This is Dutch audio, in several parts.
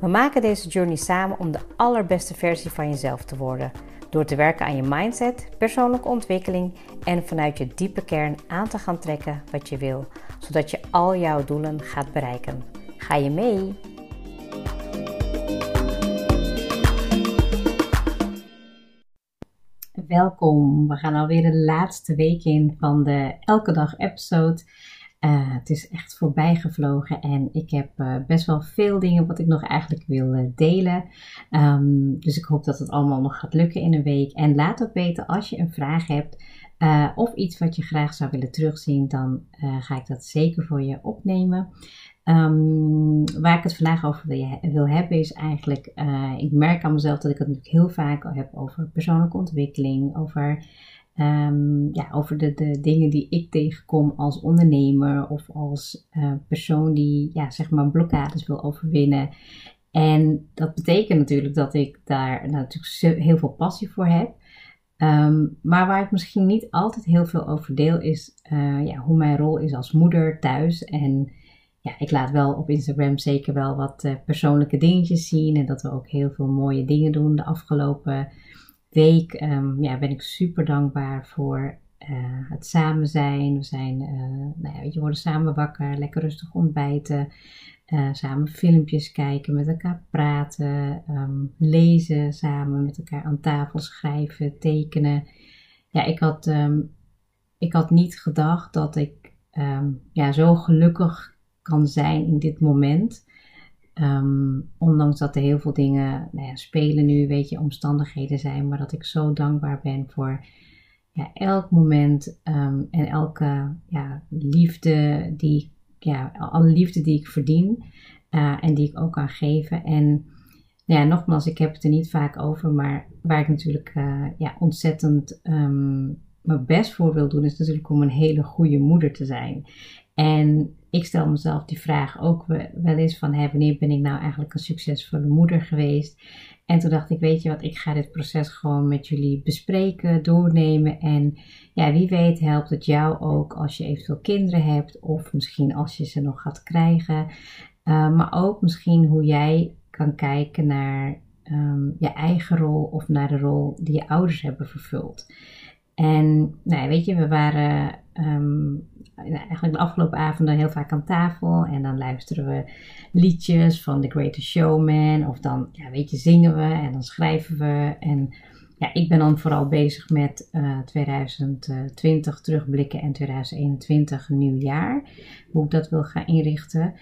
We maken deze journey samen om de allerbeste versie van jezelf te worden. Door te werken aan je mindset, persoonlijke ontwikkeling en vanuit je diepe kern aan te gaan trekken wat je wil, zodat je al jouw doelen gaat bereiken. Ga je mee? Welkom. We gaan alweer de laatste week in van de Elke Dag episode. Uh, het is echt voorbij gevlogen en ik heb uh, best wel veel dingen wat ik nog eigenlijk wil uh, delen. Um, dus ik hoop dat het allemaal nog gaat lukken in een week. En laat ook weten als je een vraag hebt of iets wat je graag zou willen terugzien, dan ga ik dat zeker voor je opnemen. Um, waar ik het vandaag over wil, wil hebben is eigenlijk, ik merk aan mezelf dat ik het natuurlijk heel vaak heb over persoonlijke ontwikkeling, over Um, ja, over de, de dingen die ik tegenkom als ondernemer of als uh, persoon die ja, zeg maar blokkades wil overwinnen. En dat betekent natuurlijk dat ik daar natuurlijk heel veel passie voor heb. Um, maar waar ik misschien niet altijd heel veel over deel is uh, ja, hoe mijn rol is als moeder thuis. En ja, ik laat wel op Instagram zeker wel wat uh, persoonlijke dingetjes zien. En dat we ook heel veel mooie dingen doen de afgelopen week um, ja, ben ik super dankbaar voor uh, het samen zijn. We zijn, uh, nou ja, je, worden samen wakker, lekker rustig ontbijten, uh, samen filmpjes kijken, met elkaar praten, um, lezen samen, met elkaar aan tafel schrijven, tekenen. Ja, ik had, um, ik had niet gedacht dat ik ja, zo gelukkig kan zijn in dit moment. Um, ondanks dat er heel veel dingen nou ja, spelen nu, weet je, omstandigheden zijn, maar dat ik zo dankbaar ben voor ja, elk moment um, en elke ja, liefde die ja, alle liefde die ik verdien uh, en die ik ook kan geven. En nou ja, nogmaals, ik heb het er niet vaak over, maar waar ik natuurlijk uh, ja, ontzettend um, mijn best voor wil doen, is natuurlijk om een hele goede moeder te zijn. En ik stel mezelf die vraag ook wel eens van hè, wanneer ben ik nou eigenlijk een succesvolle moeder geweest? En toen dacht ik, weet je wat, ik ga dit proces gewoon met jullie bespreken, doornemen. En ja, wie weet helpt het jou ook als je eventueel kinderen hebt of misschien als je ze nog gaat krijgen. Uh, maar ook misschien hoe jij kan kijken naar um, je eigen rol of naar de rol die je ouders hebben vervuld. En nou, weet je, we waren um, eigenlijk de afgelopen avonden heel vaak aan tafel. En dan luisteren we liedjes van The Greatest Showman. Of dan, ja, weet je, zingen we en dan schrijven we. En ja, ik ben dan vooral bezig met uh, 2020 terugblikken en 2021 nieuwjaar. Hoe ik dat wil gaan inrichten.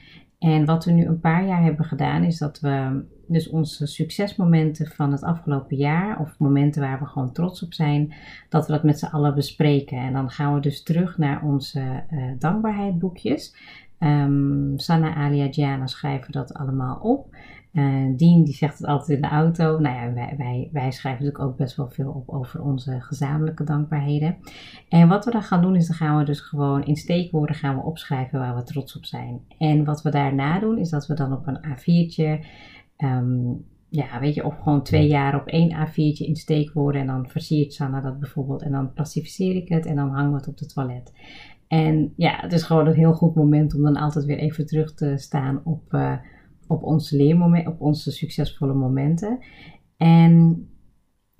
En wat we nu een paar jaar hebben gedaan, is dat we dus onze succesmomenten van het afgelopen jaar, of momenten waar we gewoon trots op zijn, dat we dat met z'n allen bespreken. En dan gaan we dus terug naar onze uh, dankbaarheidboekjes. Um, Sanna, Alia, Gianna schrijven dat allemaal op. Uh, Dien die zegt het altijd in de auto. Nou ja, wij, wij, wij schrijven natuurlijk ook best wel veel op over onze gezamenlijke dankbaarheden. En wat we dan gaan doen is, dan gaan we dus gewoon in steekwoorden gaan we opschrijven waar we trots op zijn. En wat we daarna doen is dat we dan op een A4'tje Um, ja, weet je, of gewoon twee jaar op één A4'tje in steekwoorden en dan versiert Sanna dat bijvoorbeeld en dan plastificeer ik het en dan hangen we het op het toilet. En ja, het is gewoon een heel goed moment om dan altijd weer even terug te staan op, uh, op onze leermomenten, op onze succesvolle momenten. En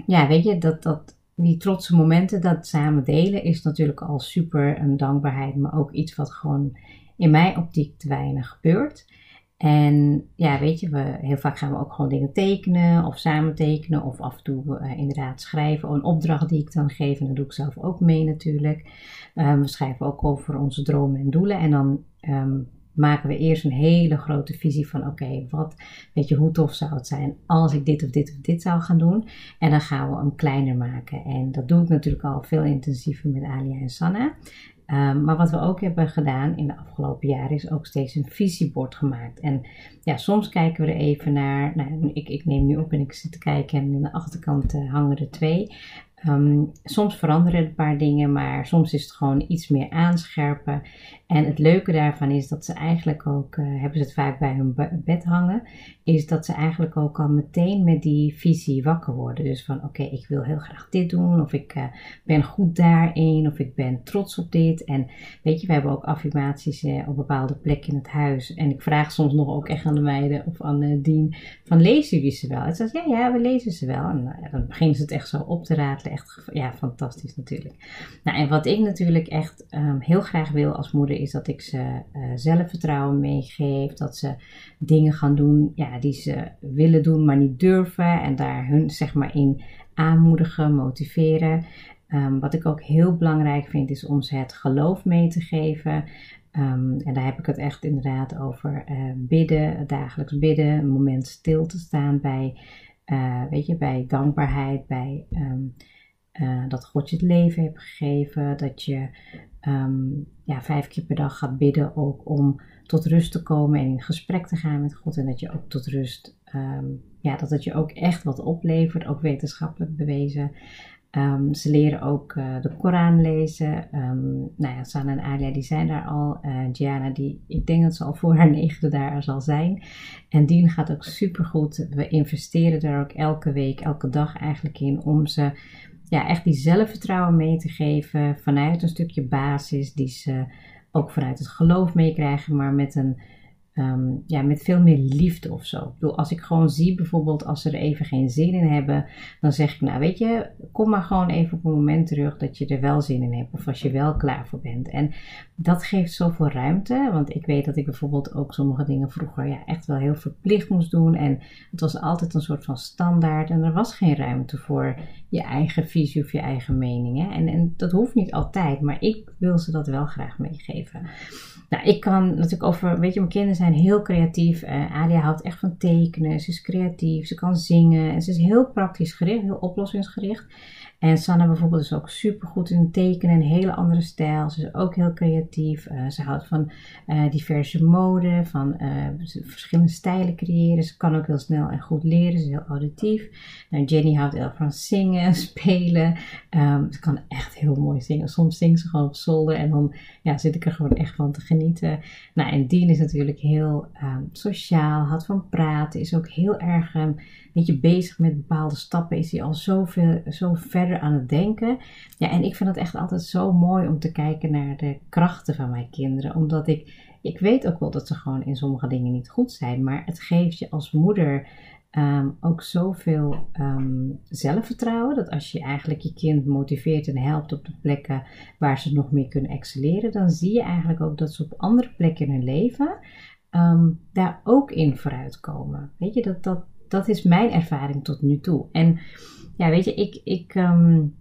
ja, weet je, dat, dat, die trotse momenten, dat samen delen, is natuurlijk al super een dankbaarheid, maar ook iets wat gewoon in mijn optiek te weinig gebeurt. En ja, weet je, we, heel vaak gaan we ook gewoon dingen tekenen of samen tekenen of af en toe uh, inderdaad schrijven. Een opdracht die ik dan geef en dat doe ik zelf ook mee natuurlijk. Um, we schrijven ook over onze dromen en doelen en dan um, maken we eerst een hele grote visie van oké, wat, weet je, hoe tof zou het zijn als ik dit of dit of dit zou gaan doen. En dan gaan we hem kleiner maken. En dat doe ik natuurlijk al veel intensiever met Alia en Sanna. Um, maar wat we ook hebben gedaan in de afgelopen jaren is ook steeds een visiebord gemaakt. En ja, soms kijken we er even naar. Nou, ik, ik neem nu op en ik zit te kijken en in de achterkant uh, hangen er twee. Ehm, soms veranderen een paar dingen, maar soms is het gewoon iets meer aanscherpen. En het leuke daarvan is dat ze eigenlijk ook, uh, hebben ze het vaak bij hun bed hangen, is dat ze eigenlijk ook al meteen met die visie wakker worden. Dus van oké, ik wil heel graag dit doen, of ik uh, ben goed daarin, of ik ben trots op dit. En weet je, we hebben ook affirmaties uh, op bepaalde plekken in het huis. En ik vraag soms nog ook echt aan de meiden of aan Dien, van lezen jullie ze wel? En ze zegt ja, ja, we lezen ze wel. En dan beginnen ze het echt zo op te ratelen. Echt, ja, fantastisch natuurlijk. Nou, en wat ik natuurlijk echt um, heel graag wil als moeder is dat ik ze uh, zelfvertrouwen meegeef. Dat ze dingen gaan doen ja, die ze willen doen, maar niet durven. En daar hun zeg maar in aanmoedigen, motiveren. Um, wat ik ook heel belangrijk vind, is om ze het geloof mee te geven. Um, en daar heb ik het echt inderdaad over bidden, dagelijks bidden, een moment stil te staan bij, uh, weet je, bij dankbaarheid, bij uh, dat God je het leven heeft gegeven, dat je um, ja, vijf keer per dag gaat bidden ook om tot rust te komen en in gesprek te gaan met God en dat je ook tot rust, um, ja, dat het je ook echt wat oplevert, ook wetenschappelijk bewezen. Um, ze leren ook uh, de Koran lezen. Um, nou ja, Sana en Alia die zijn daar al. Uh, Gianna die, ik denk dat ze al voor haar negende daar zal zijn. En Dien gaat ook super goed. We investeren daar ook elke week, elke dag eigenlijk in om ze ja, echt die zelfvertrouwen mee te geven vanuit een stukje basis die ze ook vanuit het geloof meekrijgen, maar met een Um, ja, met veel meer liefde of zo. Ik bedoel, als ik gewoon zie, bijvoorbeeld als ze er even geen zin in hebben, dan zeg ik, nou weet je, kom maar gewoon even op een moment terug dat je er wel zin in hebt of als je wel klaar voor bent. En dat geeft zoveel ruimte, want ik weet dat ik bijvoorbeeld ook sommige dingen vroeger ja, echt wel heel verplicht moest doen en het was altijd een soort van standaard en er was geen ruimte voor je eigen visie of je eigen meningen. En, en dat hoeft niet altijd, maar ik wil ze dat wel graag meegeven. Nou, ik kan natuurlijk over, weet je, mijn kinderen zijn heel creatief. Uh, Alia houdt echt van tekenen. Ze is creatief, ze kan zingen. En ze is heel praktisch gericht, heel oplossingsgericht. En Sanne bijvoorbeeld is ook super goed in tekenen, een hele andere stijl. Ze is ook heel creatief. Uh, ze houdt van uh, diverse mode, van uh, verschillende stijlen creëren. Ze kan ook heel snel en goed leren. Ze is heel auditief. Nou, Jenny houdt heel van zingen, spelen. Um, ze kan echt heel mooi zingen. Soms zingt ze gewoon op zolder en dan ja, zit ik er gewoon echt van te genieten. Nou, en Dean is natuurlijk heel um, sociaal, houdt van praten, is ook heel erg um, weet je, bezig met bepaalde stappen. Is hij al zoveel, zo verder aan het denken. Ja, en ik vind het echt altijd zo mooi om te kijken naar de krachten van mijn kinderen. Omdat ik, ik weet ook wel dat ze gewoon in sommige dingen niet goed zijn. Maar het geeft je als moeder um, ook zoveel um, zelfvertrouwen. Dat als je eigenlijk je kind motiveert en helpt op de plekken waar ze nog meer kunnen excelleren. Dan zie je eigenlijk ook dat ze op andere plekken in hun leven um, daar ook in vooruitkomen. Weet je, dat, dat, dat is mijn ervaring tot nu toe. En ja, weet je, ik, ik, um,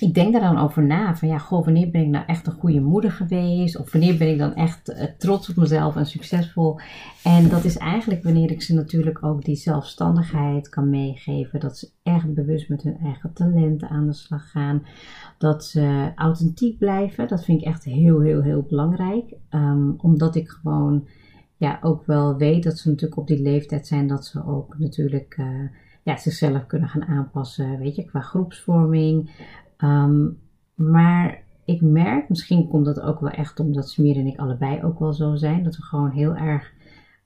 ik denk daar dan over na. Van ja, goh, wanneer ben ik nou echt een goede moeder geweest? Of wanneer ben ik dan echt uh, trots op mezelf en succesvol? En dat is eigenlijk wanneer ik ze natuurlijk ook die zelfstandigheid kan meegeven. Dat ze echt bewust met hun eigen talenten aan de slag gaan. Dat ze authentiek blijven. Dat vind ik echt heel, heel, heel belangrijk. Um, omdat ik gewoon ja, ook wel weet dat ze natuurlijk op die leeftijd zijn dat ze ook natuurlijk uh, ja, zichzelf kunnen gaan aanpassen, weet je, qua groepsvorming. Um, maar ik merk, misschien komt dat ook wel echt omdat Smir en ik allebei ook wel zo zijn, dat we gewoon heel erg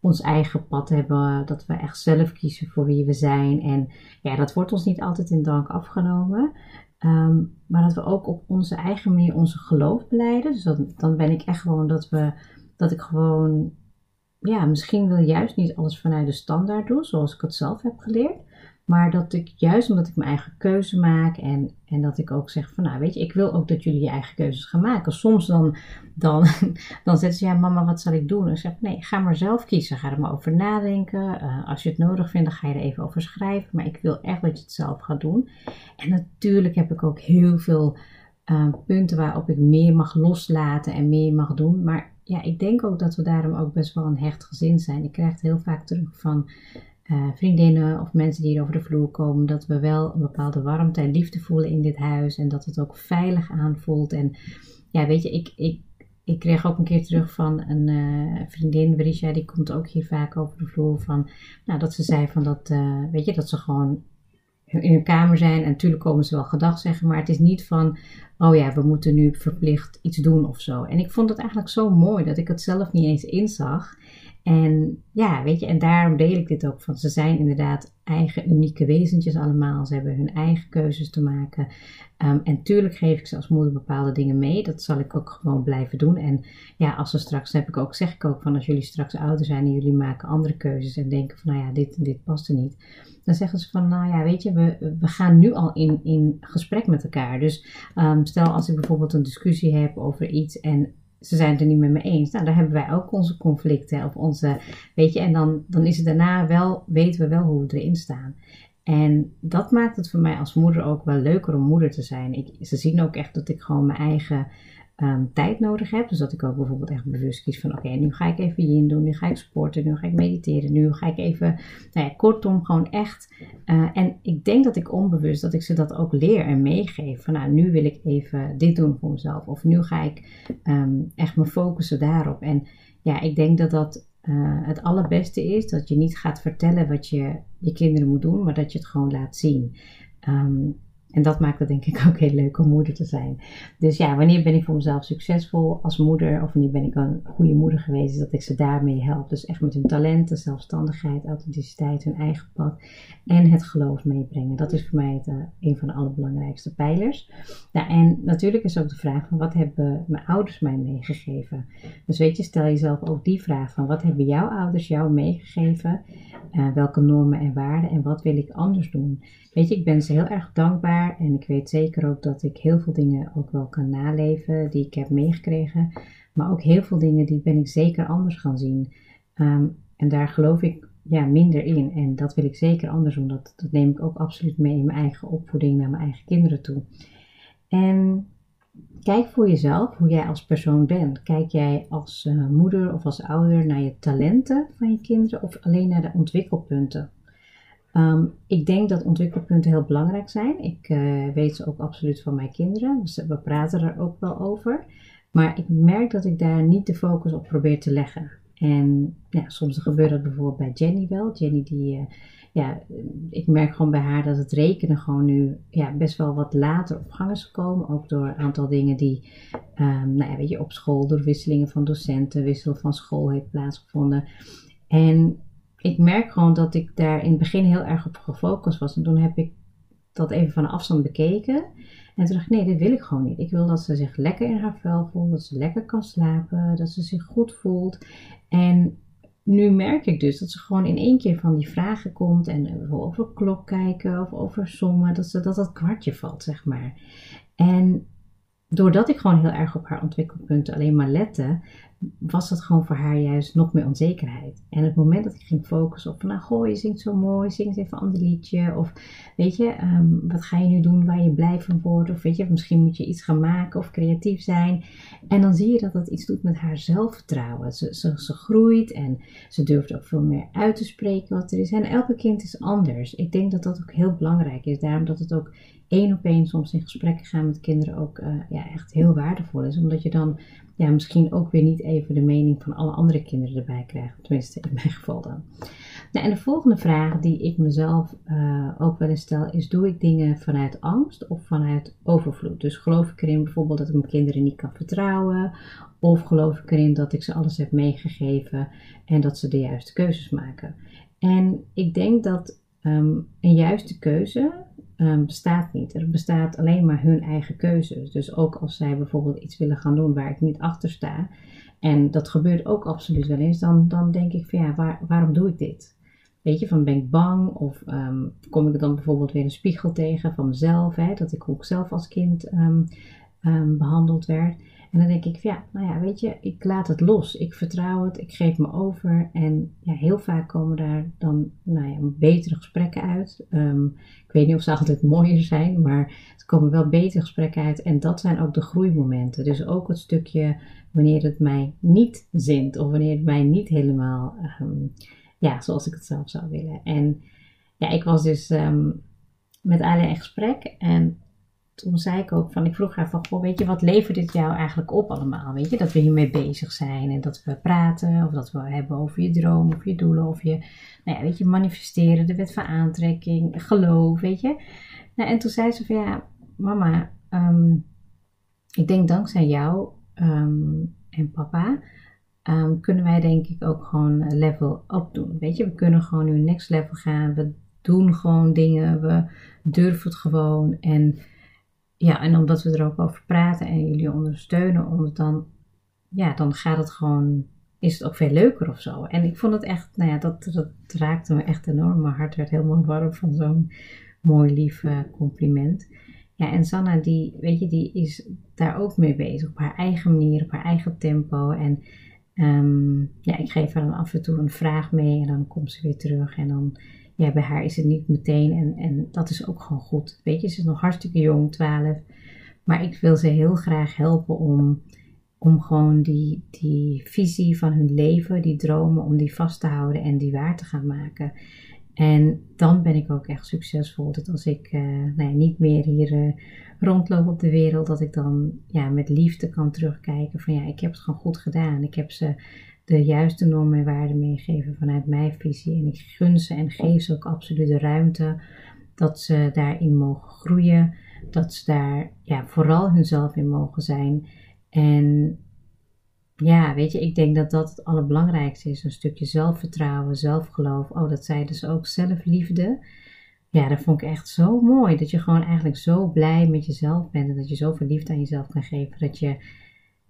ons eigen pad hebben, dat we echt zelf kiezen voor wie we zijn. En ja, dat wordt ons niet altijd in dank afgenomen. Um, maar dat we ook op onze eigen manier onze geloof beleiden. Dus dan ben ik echt gewoon dat we, dat ik gewoon ja, misschien wil juist niet alles vanuit de standaard doen, zoals ik het zelf heb geleerd. Maar dat ik juist omdat ik mijn eigen keuze maak en, en dat ik ook zeg van nou weet je, ik wil ook dat jullie je eigen keuzes gaan maken. Soms dan, dan, dan zeggen ze ja mama wat zal ik doen? En ik zeg nee, ga maar zelf kiezen. Ga er maar over nadenken. Uh, als je het nodig vindt dan ga je er even over schrijven. Maar ik wil echt dat je het zelf gaat doen. En natuurlijk heb ik ook heel veel uh, punten waarop ik meer mag loslaten en meer mag doen. Maar ja, ik denk ook dat we daarom ook best wel een hecht gezin zijn. Ik krijg heel vaak terug van uh, vriendinnen of mensen die hier over de vloer komen, dat we wel een bepaalde warmte en liefde voelen in dit huis en dat het ook veilig aanvoelt. En ja, weet je, ik, ik, ik kreeg ook een keer terug van een uh, vriendin, Verisha, die komt ook hier vaak over de vloer van, nou, dat ze zei van dat, uh, weet je, dat ze gewoon in hun kamer zijn. En natuurlijk komen ze wel gedag zeggen, maar het is niet van, oh ja, we moeten nu verplicht iets doen of zo. En ik vond het eigenlijk zo mooi dat ik het zelf niet eens inzag. En ja, weet je, en daarom deel ik dit ook van. Ze zijn inderdaad eigen unieke wezentjes allemaal. Ze hebben hun eigen keuzes te maken. Um, en tuurlijk geef ik ze als moeder bepaalde dingen mee. Dat zal ik ook gewoon blijven doen. En ja, als ze straks, heb ik ook, zeg ik ook van als jullie straks ouder zijn en jullie maken andere keuzes en denken van nou ja, dit, dit past er niet. Dan zeggen ze van nou ja, weet je, we, we gaan nu al in, in gesprek met elkaar. Dus um, stel als ik bijvoorbeeld een discussie heb over iets en ze zijn het er niet met me eens. Nou, dan hebben wij ook onze conflicten of onze, weet je, en dan, dan is het daarna wel, weten we wel hoe we erin staan. En dat maakt het voor mij als moeder ook wel leuker om moeder te zijn. Ik, ze zien ook echt dat ik gewoon mijn eigen um, tijd nodig heb. Dus dat ik ook bijvoorbeeld echt bewust kies van oké, nu ga ik even yin doen, nu ga ik sporten, nu ga ik mediteren, nu ga ik even, nou ja, kortom gewoon echt. Uh, en ik denk dat ik onbewust, dat ik ze dat ook leer en meegeef. Van nou, nu wil ik even dit doen voor mezelf. Of nu ga ik um, echt me focussen daarop. En ja, ik denk dat dat uh, het allerbeste is dat je niet gaat vertellen wat je je kinderen moet doen, maar dat je het gewoon laat zien. Um, en dat maakt het denk ik ook heel leuk om moeder te zijn. Dus ja, wanneer ben ik voor mezelf succesvol als moeder? Of wanneer ben ik een goede moeder geweest? Dat ik ze daarmee help. Dus echt met hun talenten, zelfstandigheid, authenticiteit, hun eigen pad. En het geloof meebrengen. Dat is voor mij uh, een van de allerbelangrijkste pijlers. Nou, en natuurlijk is ook de vraag van wat hebben mijn ouders mij meegegeven? Dus weet je, stel jezelf ook die vraag van wat hebben jouw ouders jou meegegeven? Uh, welke normen en waarden en wat wil ik anders doen? Weet je, ik ben ze heel erg dankbaar en ik weet zeker ook dat ik heel veel dingen ook wel kan naleven die ik heb meegekregen. Maar ook heel veel dingen die ben ik zeker anders gaan zien. Um, en daar geloof ik ja, minder in. En dat wil ik zeker anders doen. Dat, neem ik ook absoluut mee in mijn eigen opvoeding naar mijn eigen kinderen toe. En kijk voor jezelf hoe jij als persoon bent. Kijk jij als uh, moeder of als ouder naar je talenten van je kinderen of alleen naar de ontwikkelpunten? Um, ik denk dat ontwikkelpunten heel belangrijk zijn. Ik uh, weet ze ook absoluut van mijn kinderen. Dus we praten er ook wel over. Maar ik merk dat ik daar niet de focus op probeer te leggen. En ja, soms gebeurt dat bijvoorbeeld bij Jenny wel. Jenny die, uh, ja, ik merk gewoon bij haar dat het rekenen gewoon nu ja, best wel wat later op gang is gekomen. Ook door een aantal dingen die, um, nou ja, weet je, op school, door wisselingen van docenten, wissel van school heeft plaatsgevonden. En ik merk gewoon dat ik daar in het begin heel erg op gefocust was. En toen heb ik dat even van afstand bekeken. En toen dacht ik, nee, dit wil ik gewoon niet. Ik wil dat ze zich lekker in haar vel voelt, dat ze lekker kan slapen, dat ze zich goed voelt. En nu merk ik dus dat ze gewoon in één keer van die vragen komt en over klok kijken of over sommen, dat, ze, dat dat kwartje valt, zeg maar. En doordat ik gewoon heel erg op haar ontwikkelpunten alleen maar lette, was dat gewoon voor haar juist nog meer onzekerheid. En het moment dat ik ging focussen op, nou goh, je zingt zo mooi, zing eens even een ander liedje. Of weet je, um, wat ga je nu doen waar je blij van wordt? Of weet je, misschien moet je iets gaan maken of creatief zijn. En dan zie je dat dat iets doet met haar zelfvertrouwen. Ze, ze, ze groeit en ze durft ook veel meer uit te spreken wat er is. En elke kind is anders. Ik denk dat dat ook heel belangrijk is. Daarom dat het ook één op één soms in gesprekken gaan met kinderen ook uh, ja, echt heel waardevol is. Omdat je dan ja, misschien ook weer niet even de mening van alle andere kinderen erbij krijgt. Tenminste, in mijn geval dan. Nou, en de volgende vraag die ik mezelf uh, ook wel eens stel is: doe ik dingen vanuit angst of vanuit overvloed? Dus geloof ik erin bijvoorbeeld dat ik mijn kinderen niet kan vertrouwen, of geloof ik erin dat ik ze alles heb meegegeven en dat ze de juiste keuzes maken? En ik denk dat um, een juiste keuze um, bestaat niet. Er bestaat alleen maar hun eigen keuzes. Dus ook als zij bijvoorbeeld iets willen gaan doen waar ik niet achter sta, en dat gebeurt ook absoluut wel eens, dan, dan denk ik van ja, waar, waarom doe ik dit? Weet je, van ben ik bang of um, kom ik dan bijvoorbeeld weer een spiegel tegen van mezelf, hè, dat ik ook zelf als kind um, behandeld werd. En dan denk ik, ja, nou ja, weet je, ik laat het los. Ik vertrouw het, ik geef me over. En ja, heel vaak komen daar dan nou ja, betere gesprekken uit. Um, ik weet niet of ze altijd mooier zijn, maar er komen wel betere gesprekken uit. En dat zijn ook de groeimomenten. Dus ook het stukje wanneer het mij niet zint of wanneer het mij niet helemaal, um, ja, zoals ik het zelf zou willen. En ja, ik was dus um, met Alia in gesprek en toen zei ik ook van, ik vroeg haar van, goh, weet je, wat levert dit jou eigenlijk op allemaal? Weet je, dat we hiermee bezig zijn en dat we praten of dat we hebben over je droom of je doelen of je, nou ja, weet je, manifesteren, de wet van aantrekking, geloof, weet je. Nou, en toen zei ze van, ja, mama, ehm, ik denk dankzij jou ehm, en papa um, kunnen wij denk ik ook gewoon level up doen. Weet je, we kunnen gewoon nu next level gaan. We doen gewoon dingen. We durven het gewoon. En ja, en omdat we er ook over praten en jullie ondersteunen, om dan, ja, dan gaat het gewoon, is het ook veel leuker of zo. En ik vond het echt, nou ja, dat, dat raakte me echt enorm. Mijn hart werd helemaal warm van zo'n mooi lief compliment. Ja, en Sanna, die, weet je, die is daar ook mee bezig. Op haar eigen manier, op haar eigen tempo. En um, ja, ik geef haar dan af en toe een vraag mee en dan komt ze weer terug. En dan, ja, bij haar is het niet meteen. En, en dat is ook gewoon goed. Weet je, ze is nog hartstikke jong, 12. Maar ik wil ze heel graag helpen om, om gewoon die, die visie van hun leven, die dromen, om die vast te houden en die waar te gaan maken. En dan ben ik ook echt succesvol. Dat als ik uh, nou niet meer hier uh, rondloop op de wereld, dat ik dan ja, met liefde kan terugkijken van ja, ik heb het gewoon goed gedaan. Ik heb ze de juiste normen en waarden meegegeven vanuit mijn visie. En ik gun ze en geef ze ook absoluut de ruimte dat ze daarin mogen groeien. Dat ze daar ja, vooral hunzelf in mogen zijn. En ja, weet je, ik denk dat dat het allerbelangrijkste is. Een stukje zelfvertrouwen, zelfgeloof. Oh, dat zei dus ook zelfliefde. Ja, dat vond ik echt zo mooi. Dat je gewoon eigenlijk zo blij met jezelf bent. En dat je zoveel liefde aan jezelf kan geven. Dat je,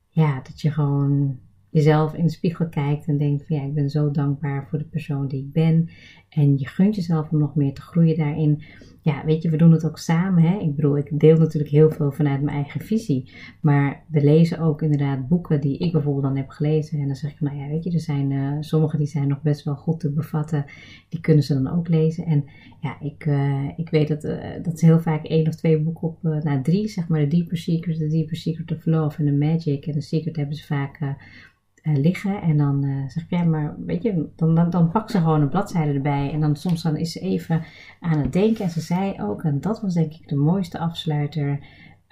ja, dat je gewoon jezelf in de spiegel kijkt en denkt van ja, ik ben zo dankbaar voor de persoon die ik ben. En je gunt jezelf om nog meer te groeien daarin ja, weet je, we doen het ook samen. Hè? Ik bedoel, ik deel natuurlijk heel veel vanuit mijn eigen visie. Maar we lezen ook inderdaad boeken die ik bijvoorbeeld dan heb gelezen. En dan zeg ik, nou ja, weet je, er zijn uh, sommige die zijn nog best wel goed te bevatten. Die kunnen ze dan ook lezen. En ja, ik, uh, ik weet dat, uh, dat ze heel vaak één of twee boeken op, nou drie, zeg maar, de Deeper Secret, de Deeper Secret of Love en de Magic. En de Secret hebben ze vaak uh, liggen. En dan uh, zeg ik, maar weet je, dan, dan, dan pakt ze gewoon een bladzijde erbij. En dan soms dan is ze even aan het denken. En ze zei ook, en dat was denk ik de mooiste afsluiter.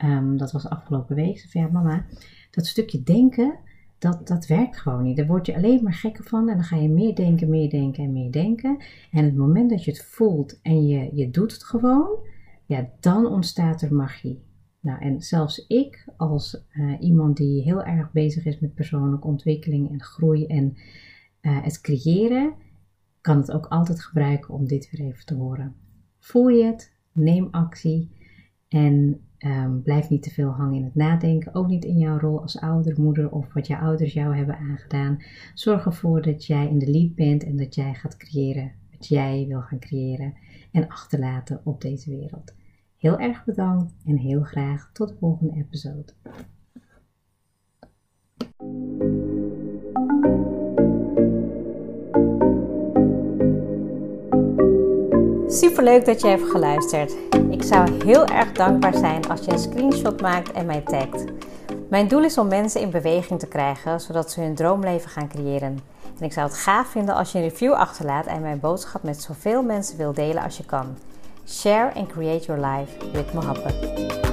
Um, dat was afgelopen week. Ze zei, ja mama, dat stukje denken, dat, dat werkt gewoon niet. Daar word je alleen maar gekker van. En dan ga je meer denken, meer denken en meer denken. En het moment dat je het voelt en je, je doet het gewoon, ja, dan ontstaat er magie. Nou, en zelfs ik, als uh, iemand die heel erg bezig is met persoonlijke ontwikkeling en groei en uh, het creëren, kan het ook altijd gebruiken om dit weer even te horen. Voel je het? Neem actie en um, blijf niet te veel hangen in het nadenken. Ook niet in jouw rol als ouder, moeder of wat jouw ouders jou hebben aangedaan. Zorg ervoor dat jij in de lead bent en dat jij gaat creëren wat jij wil gaan creëren en achterlaten op deze wereld. Heel erg bedankt en heel graag tot de volgende episode. Super leuk dat je hebt geluisterd. Ik zou heel erg dankbaar zijn als je een screenshot maakt en mij tagt. Mijn doel is om mensen in beweging te krijgen, zodat ze hun droomleven gaan creëren. En ik zou het gaaf vinden als je een review achterlaat en mijn boodschap met zoveel mensen wil delen als je kan. Share and create your life with Mohabbat.